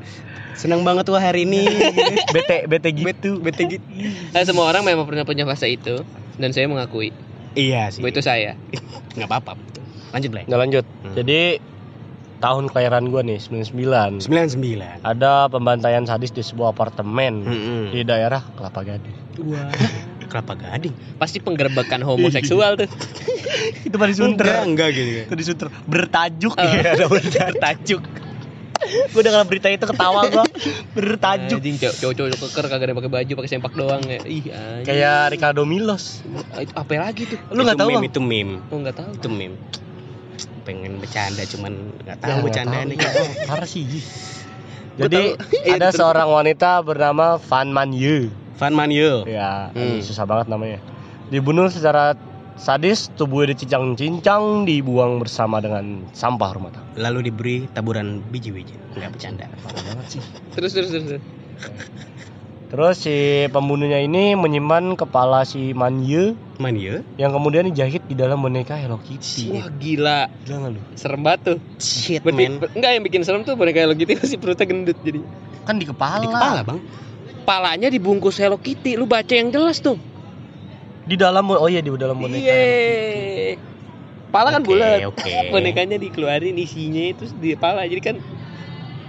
senang banget wah hari ini. Bete Bete gitu Bete gitu. Nah, semua orang memang pernah punya fase itu dan saya mengakui Iya sih. itu saya. Nggak apa-apa. Lanjut Blay. Nggak lanjut Hmm. Jadi Tahun kelahiran gue nih 99 99. Ada pembantaian sadis di sebuah apartemen Mm-mm. Di daerah Kelapa Gading Wah. Kelapa Gading. Pasti penggerbekan homoseksual tuh. Itu pada Enggak, enggak gitu. Itu di Sunter Bertajuk Oh. ya ada bertajuk Gue dengar berita itu ketawa gue Bertajuk Anjing cowok cowok keker kagak ada pakai baju, pakai sempak doang ya. Ih, anjing. Kayak Ricardo Milos Ah, itu apa lagi tuh? Lu nggak Itu tahu meme, bang? itu meme. Oh, enggak tahu. Itu meme. Pengen bercanda cuman nggak Ya, tahu nggak bercandaan tahu. nih. Parah sih Jadi. Iya, ada terus. seorang wanita bernama Van Man Yu Van Manyu. Ya Hmm. susah banget namanya Dibunuh secara sadis Tubuhnya dicincang-cincang Dibuang bersama dengan sampah rumah tangga Lalu diberi taburan biji-biji. Enggak bercanda. Parah banget sih Terus terus terus. terus. Terus si pembunuhnya ini menyimpan kepala si Man Yu Manyu. Yang kemudian dijahit di dalam boneka Hello Kitty Wah, gila. Gila nggak lu? Serem banget tuh. Shit, Berarti, man. enggak yang bikin serem tuh boneka Hello Kitty pasti perutnya gendut jadi. Kan di kepala Di kepala, Bang. Palanya dibungkus Hello Kitty. Lu baca yang jelas tuh. Di dalam Oh iya di dalam boneka Hello Kitty. Iya. Pala kan Oke, bulat. oke. Bonekanya dikeluarin isinya itu di pala. Jadi kan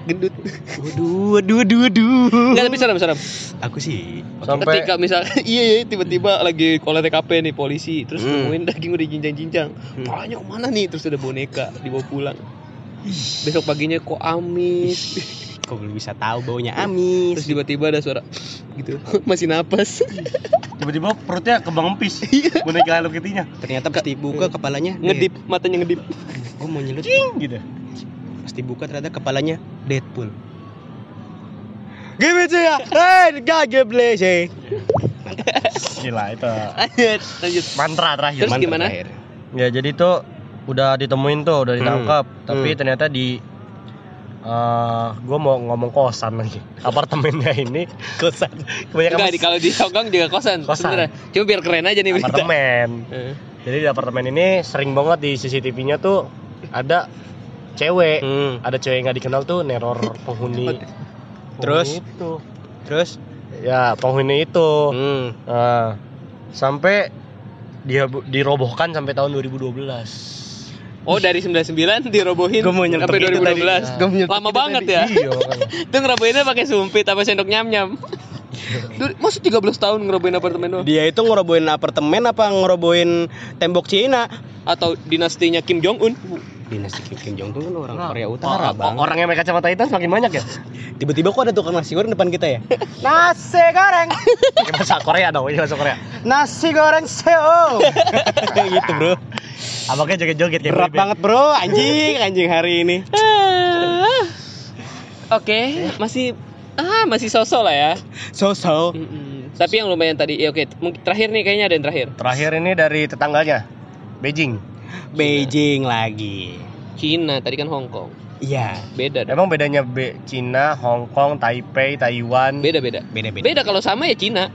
gendut. Waduh, waduh, waduh, waduh. Enggak tapi serem-serem. Aku sih Sampai Ketika misalnya iya ya tiba-tiba lagi kolah TKP nih polisi terus Hmm. nemuin daging udah jinjang-jinjang. Hmm. Ke mana nih? Terus ada boneka dibawa pulang. Besok paginya kok amis. kok belum bisa tahu baunya amis. Terus tiba-tiba ada suara gitu. Masih napas. tiba-tiba perutnya kembang empis boneka Hello Kitty-nya Ternyata pas dibuka kepalanya ngedip, matanya ngedip. Gue mau nyelut. gitu Pas dibuka ternyata kepalanya Deadpool. Give it to ya. Hey, God give blessing. gila itu Lanjut, lanjut. mantra terakhir Terus gimana? terakhir. ya jadi tuh udah ditemuin tuh udah ditangkap tapi Hmm. ternyata di eh gue mau ngomong kosan lagi apartemennya ini Kosan. kebanyakan Enggak, kalau di Hongkong juga kosan. Kosan. Sebenarnya. Cuma biar keren aja nih berita. apartemen Eh. jadi di apartemen ini sering banget di CCTV-nya tuh ada cewek Hmm. ada cewek nggak dikenal tuh neror penghuni Terus? penghuni itu Terus? ya penghuni itu Hmm. Nah, sampai dia dirobohkan sampai tahun 2012 Oh, dari 99 dirobohin Gua mau sampai itu tadi. 2012. Gua mau nyeletuk Lama banget tadi. ya. iya makanya. Itu ngerobohinnya pakai sumpit apa sendok nyam-nyam. Duh, Masa 13 tahun ngerobohin apartemen doang? Dia itu ngerobohin apartemen apa ngerobohin tembok Cina? Atau dinastinya Kim Jong Un? Dinasti Kim, Kim Jong Un kan orang Nah, Korea Utara, oh, Bang. Orang yang pakai kacamata hitam semakin banyak ya? Tiba-tiba kok ada tukang nasi goreng depan kita ya? Nasi goreng. Ini bahasa Korea dong, ini bahasa Korea. nasi goreng seo. gitu, Bro. Abangnya joget-joget kayak Berat Bebe. banget, Bro. Anjing, anjing hari ini. Oke, masih ah masih sosok lah ya. So-so. Mm-mm. Tapi yang lumayan tadi, ya oke. Mungkin terakhir nih kayaknya ada yang terakhir. Terakhir ini dari tetangganya, Beijing. Beijing lagi. Cina, tadi kan Hong Kong. Iya, Beda dong. Emang bedanya Be Cina, Hong Kong, Taipei, Taiwan? Beda beda. beda-beda. Beda kalau sama ya Cina.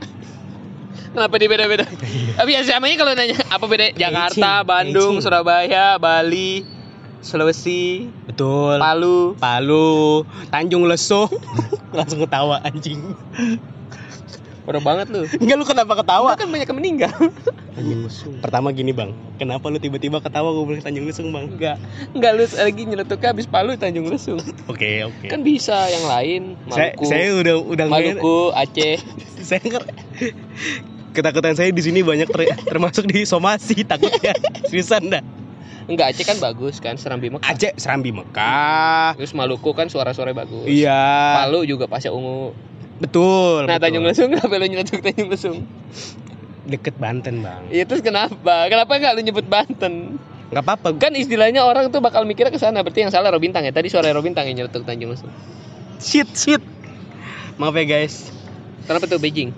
Kenapa di beda-beda? Tapi ya samanya kalau nanya apa beda? Jakarta, Beijing, Bandung, Beijing. Surabaya, Bali, Sulawesi, Betul. Palu. Palu, Tanjung Leso. Langsung ketawa anjing. Parah banget lu. Enggak lu kenapa ketawa? kan banyak yang meninggal. Tanjung Lesung. Pertama gini, Bang. Kenapa lu tiba-tiba ketawa gue bilang Tanjung Lesung, Bang? Enggak. Enggak lu lagi nyeletuknya habis Palu Tanjung Lesung. Oke, oke. Kan bisa yang lain, saya, Maluku. saya udah udah nge- Maluku, Aceh. saya nger- ketakutan saya di sini banyak ter- termasuk di somasi takutnya seriusan dah Enggak Aceh kan bagus kan Serambi Mekah. Aceh Serambi Mekah. Terus Maluku kan suara-suara bagus. Iya. Palu juga pasnya ungu. Betul. Nah betul. Tanjung Lesung kenapa lu nyeletuk Tanjung Lesung? Deket Banten, Bang. Iya terus kenapa? Kenapa nggak lu nyebut Banten? Nggak apa-apa. Kan istilahnya orang tuh bakal mikirnya ke sana. Berarti yang salah Robintang ya. Tadi suara Robintang yang nyeletuk Tanjung Lesung. Shit, shit. Maaf ya, guys. Kenapa tuh Beijing?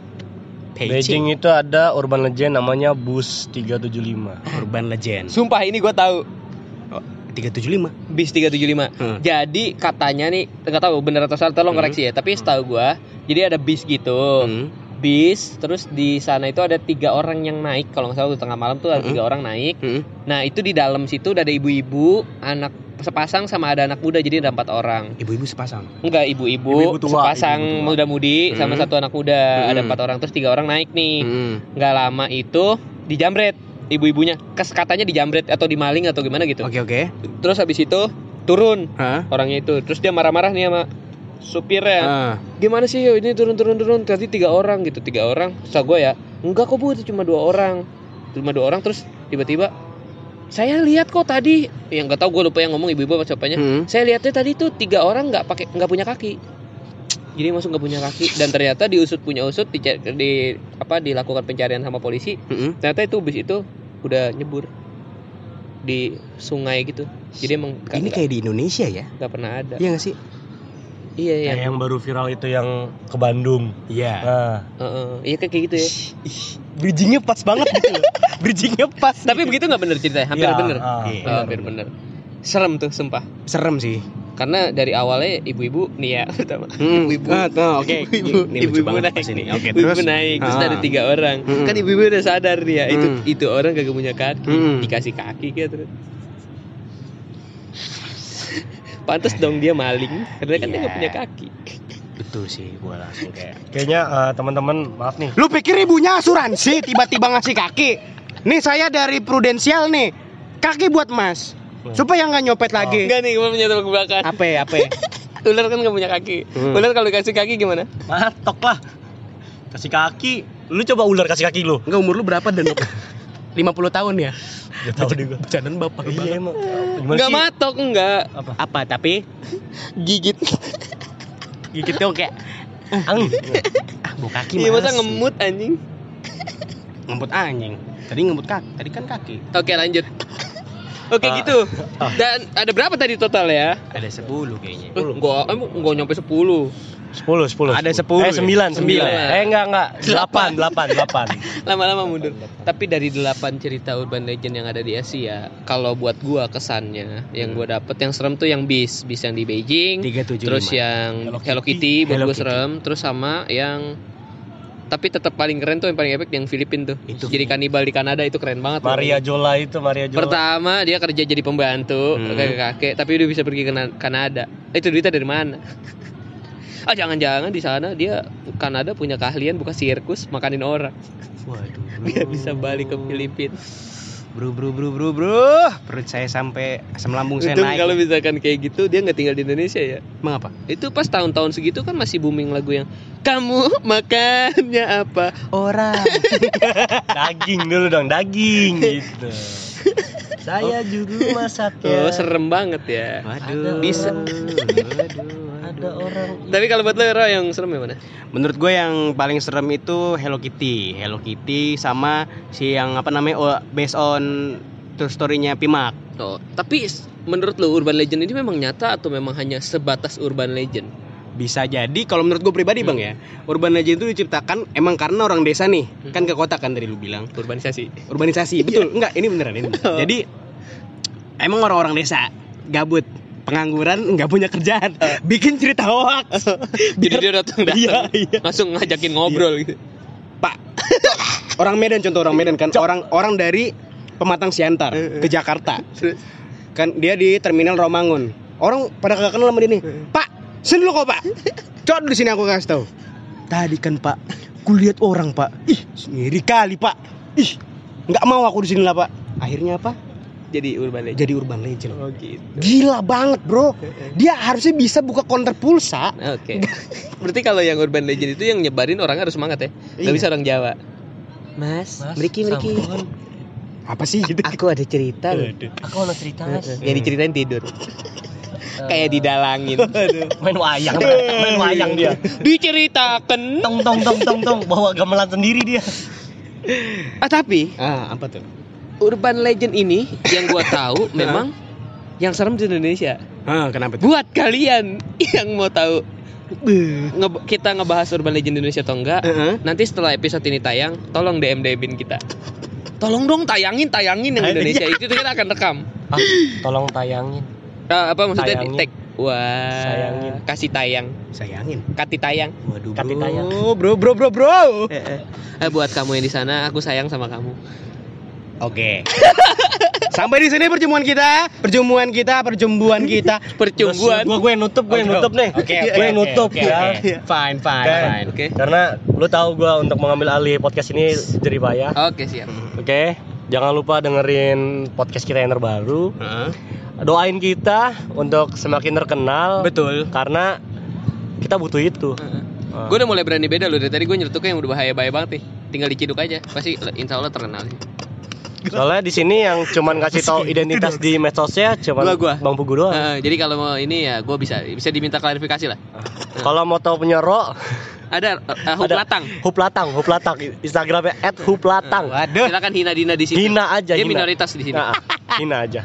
Beijing itu ada urban legend namanya Bus 375. Urban Legend. Sumpah ini gua tahu. Oh, 375. Bis 375. Hmm. Jadi katanya nih nggak tahu bener atau salah tolong Hmm. koreksi ya. Tapi setahu gua jadi ada bis gitu. Hmm. Bis terus di sana itu ada tiga orang yang naik kalau nggak salah di tengah malam tuh ada Hmm. tiga orang naik. Hmm. Nah itu di dalam situ udah ada ibu-ibu, anak sepasang sama ada anak muda jadi ada empat orang. Ibu-ibu sepasang. Enggak Ibu-ibu sepasang muda-mudi sama Hmm. satu anak muda. Hmm. Ada empat orang terus tiga orang naik nih. Hmm. Nggak lama itu dijamret ibu-ibunya. Kes katanya dijamret atau dimaling atau gimana gitu. Oke, oke. Terus habis itu turun Hah? orangnya itu. Terus dia marah-marah nih sama supirnya. Ah. Gimana sih yo ini turun turun turun tadi tiga orang gitu tiga orang. Terus gue ya enggak kok bu itu cuma dua orang. Cuma dua orang terus tiba-tiba saya lihat kok tadi yang nggak tahu gue lupa yang ngomong ibu-ibu apa siapanya. Hmm. Saya lihatnya tadi tuh tiga orang nggak pakai nggak punya kaki. Jadi masuk nggak punya kaki dan ternyata diusut punya usut di, di apa dilakukan pencarian sama polisi. Hmm. Ternyata itu bis itu udah nyebur di sungai gitu. Jadi emang Ini nggak kayak di Indonesia ya? nggak pernah ada. Iya nggak sih? Iya iya. Kayak yang baru viral itu yang ke Bandung. Iya. Nah, Heeh. Iya kayak gitu ya. Bridgingnya pas banget gitu bridgingnya pas. Tapi begitu nggak bener ceritanya, hampir iya, bener. ah, Iya. Oh, hampir bener. Serem tuh, sumpah. Serem sih. Karena dari awalnya ibu-ibu nih ya pertama. Hmm. Ibu-ibu. Ah, oke. Ibu, Ini lucu ibu-ibu banget naik. pas ini. Oke, ibu terus. naik, terus Ah. ada tiga orang. Mm-mm. Kan ibu-ibu udah sadar dia, itu Mm. itu orang kagak punya kaki, Mm. dikasih kaki gitu terus. Pantes dong dia maling, karena kan dia nggak Iya. punya kaki. Betul sih, gua langsung kayak. kayaknya eh, teman-teman maaf nih. Lu pikir ibunya asuransi tiba-tiba ngasih kaki? Nih saya dari Prudensial nih. Kaki buat Mas. Supaya nggak nyopet lagi. Enggak nih, gue punya tebak tebakan. Apa ya, apa ya? Ular kan nggak punya kaki. Hmm. Ular kalau dikasih kaki gimana? Matok lah. Kasih kaki. Lu coba ular kasih kaki lu. Enggak umur lu berapa dan 50 tahun ya? Gak tahu deh gua. Bercandaan bapak Iya banget. emang. Gimana Enggak sih? matok, enggak. Apa? Apa tapi Gigit. gigit dong kayak Ang. ah bau kaki Iya masa ngemut anjing. ngemut anjing. Tadi ngemut kaki, tadi kan kaki. Oke lanjut. Oke Ah. gitu. Dan ada berapa tadi total ya? Ada 10 kayaknya. Eh, Enggak, emang enggak nyampe 10. 10, 10. Ada 10 Eh, ya? 9, 9. Sembilan. Eh, enggak, enggak. 8, 8, 8. Lama-lama mundur. Tapi dari 8 cerita urban legend yang ada di Asia, kalau buat gua kesannya yang gua dapet yang serem tuh yang bis, bis yang di Beijing. 375. Terus yang Hello Hello Kitty. Kitty, buat Hello gua Kitty. serem, terus sama yang tapi tetap paling keren tuh yang paling epic yang Filipin tuh. Itu. Jadi kanibal di Kanada itu keren banget. tuh. Maria Jola itu, Maria Jola. Pertama dia kerja jadi pembantu Hmm. kakek kakek, tapi dia bisa pergi ke Na- Kanada. Itu duitnya dari mana? ah jangan-jangan di sana dia Kanada punya keahlian buka sirkus makanin orang. Waduh. Biar bisa balik ke Filipina. Bro bro bro bro bro. Perut saya sampai asam lambung saya Untung naik. kalau misalkan kayak gitu dia nggak tinggal di Indonesia ya. Emang apa? Itu pas tahun-tahun segitu kan masih booming lagu yang kamu makannya apa? Orang. Daging dulu dong, daging gitu. Saya juru masaknya. Oh serem banget ya. Waduh. Bisa. Waduh. Ada orang. Tapi kalau buat lo Ra, yang serem yang mana? Menurut gue yang paling serem itu Hello Kitty. Hello Kitty sama si yang apa namanya oh, based on true story-nya Pimak. Oh, tapi menurut lo urban legend ini memang nyata atau memang hanya sebatas urban legend? Bisa jadi kalau menurut gue pribadi Bang ya, urban legend itu diciptakan emang karena orang desa nih, kan ke kota kan tadi lu bilang. Urbanisasi. Urbanisasi, betul. Enggak, ini beneran ini. beneran. Oh. Jadi emang orang-orang desa gabut, pengangguran, nggak punya kerjaan, bikin cerita hoax. Jadi dia datang datang Iya, iya. langsung ngajakin ngobrol gitu. Pak, orang Medan contoh orang Medan kan, orang orang dari Pematang Siantar ke Jakarta. Kan dia di Terminal Romangun. Orang pada kagak kenal sama dia nih. Pak, sini lu kok, Pak. Coba di sini aku kasih tahu. Tadi kan, Pak, kulihat orang, Pak. Ih, ngiri kali, Pak. Ih, nggak mau aku di sini lah, Pak. Akhirnya apa? jadi urban legend. Jadi urban legend. Oh gitu. Gila banget, Bro. Dia harusnya bisa buka counter pulsa. Oke. Berarti kalau yang urban legend itu yang nyebarin orang harus semangat ya. Gak Iya. bisa orang Jawa. Mas, Mas, meriki meriki. Apa sih gitu? Aku ada cerita. Aku mau cerita mas. Yang diceritain tidur. Kayak didalangin. main wayang, main wayang dia. Diceritakan. Tong tong tong tong tong bawa gamelan sendiri dia. Ah tapi Ah, apa tuh? urban legend ini yang gua tahu memang yang serem di Indonesia. Ah, kenapa tuh? Buat kalian yang mau tahu nge- kita ngebahas urban legend Indonesia atau enggak, Heeh. nanti setelah episode ini tayang, tolong DM DMin kita. Tolong dong tayangin tayangin yang Indonesia itu kita akan rekam. Ah, tolong tayangin. Ah, apa maksudnya Tayangin. di tag? Wah, Sayangin. kasih tayang, Sayangin. kati tayang. Waduh, Kati tayang. bro, bro, bro, bro. Eh, buat kamu yang di sana, aku sayang sama kamu. Oke. Sampai di sini pertemuan kita, pertemuan kita, percumbuan kita. Percumbuan. Gua gue yang nutup, gue yang nutup nih. Oke, oke, gue yang oke, nutup oke, ya. oke. Fine, fine, Oke. fine. Oke. Karena lu tahu gua untuk mengambil alih podcast ini jadi payah. Oke, siap. Oke, jangan lupa dengerin podcast kita yang terbaru. Heeh. Doain kita untuk semakin terkenal. Betul. Karena kita butuh itu. Ah. Gue udah mulai berani beda loh dari tadi gue nyelutuknya yang udah bahaya bahaya banget nih. Tinggal diciduk aja, pasti insya Allah terkenal. Soalnya di sini yang cuman kasih tahu identitas di medsosnya cuman Gua, gua. Bang Pugu doang. Eh, jadi kalau mau ini ya gue bisa bisa diminta klarifikasi lah. Kalau mau tahu penyero, Ada uh, ada Latang. Huplatang, Huplatang. Instagramnya @huplatang. Waduh. Silakan hina Dina di sini. Hina aja, Dia hina. minoritas di sini. Nah, hina aja.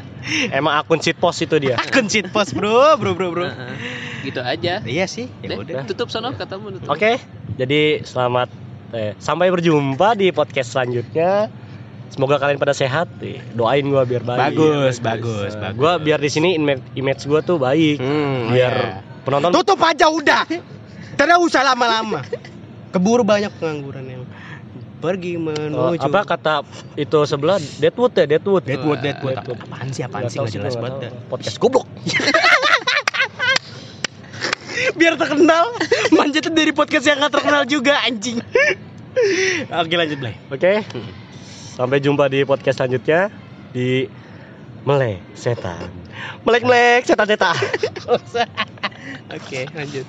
Emang akun post itu dia. Akun cheat post, bro, bro, bro, bro. Gitu aja. Iya sih, ya udah. tutup sono katamu tutup. Oke, jadi selamat eh, sampai berjumpa di podcast selanjutnya. Semoga kalian pada sehat. Eh, Doain gua biar baik. Bagus, bagus, Eh, bagus. Gua biar di sini image, gua tuh baik. Hmm, biar iya. penonton Tutup aja udah. Tidak usah lama-lama. Keburu banyak pengangguran pergi Oh, menuju. apa kata itu sebelah Deadwood ya Deadwood. Deadwood, Deadwood. Deadwood. Apaan sih, apaan sih? Nggak jelas banget. Podcast goblok. Biar terkenal, manjatnya dari podcast yang gak terkenal juga anjing. Oke lanjut Blay. Oke. Sampai jumpa di podcast selanjutnya di Melek Setan. Melek melek setan setan. Oke lanjut.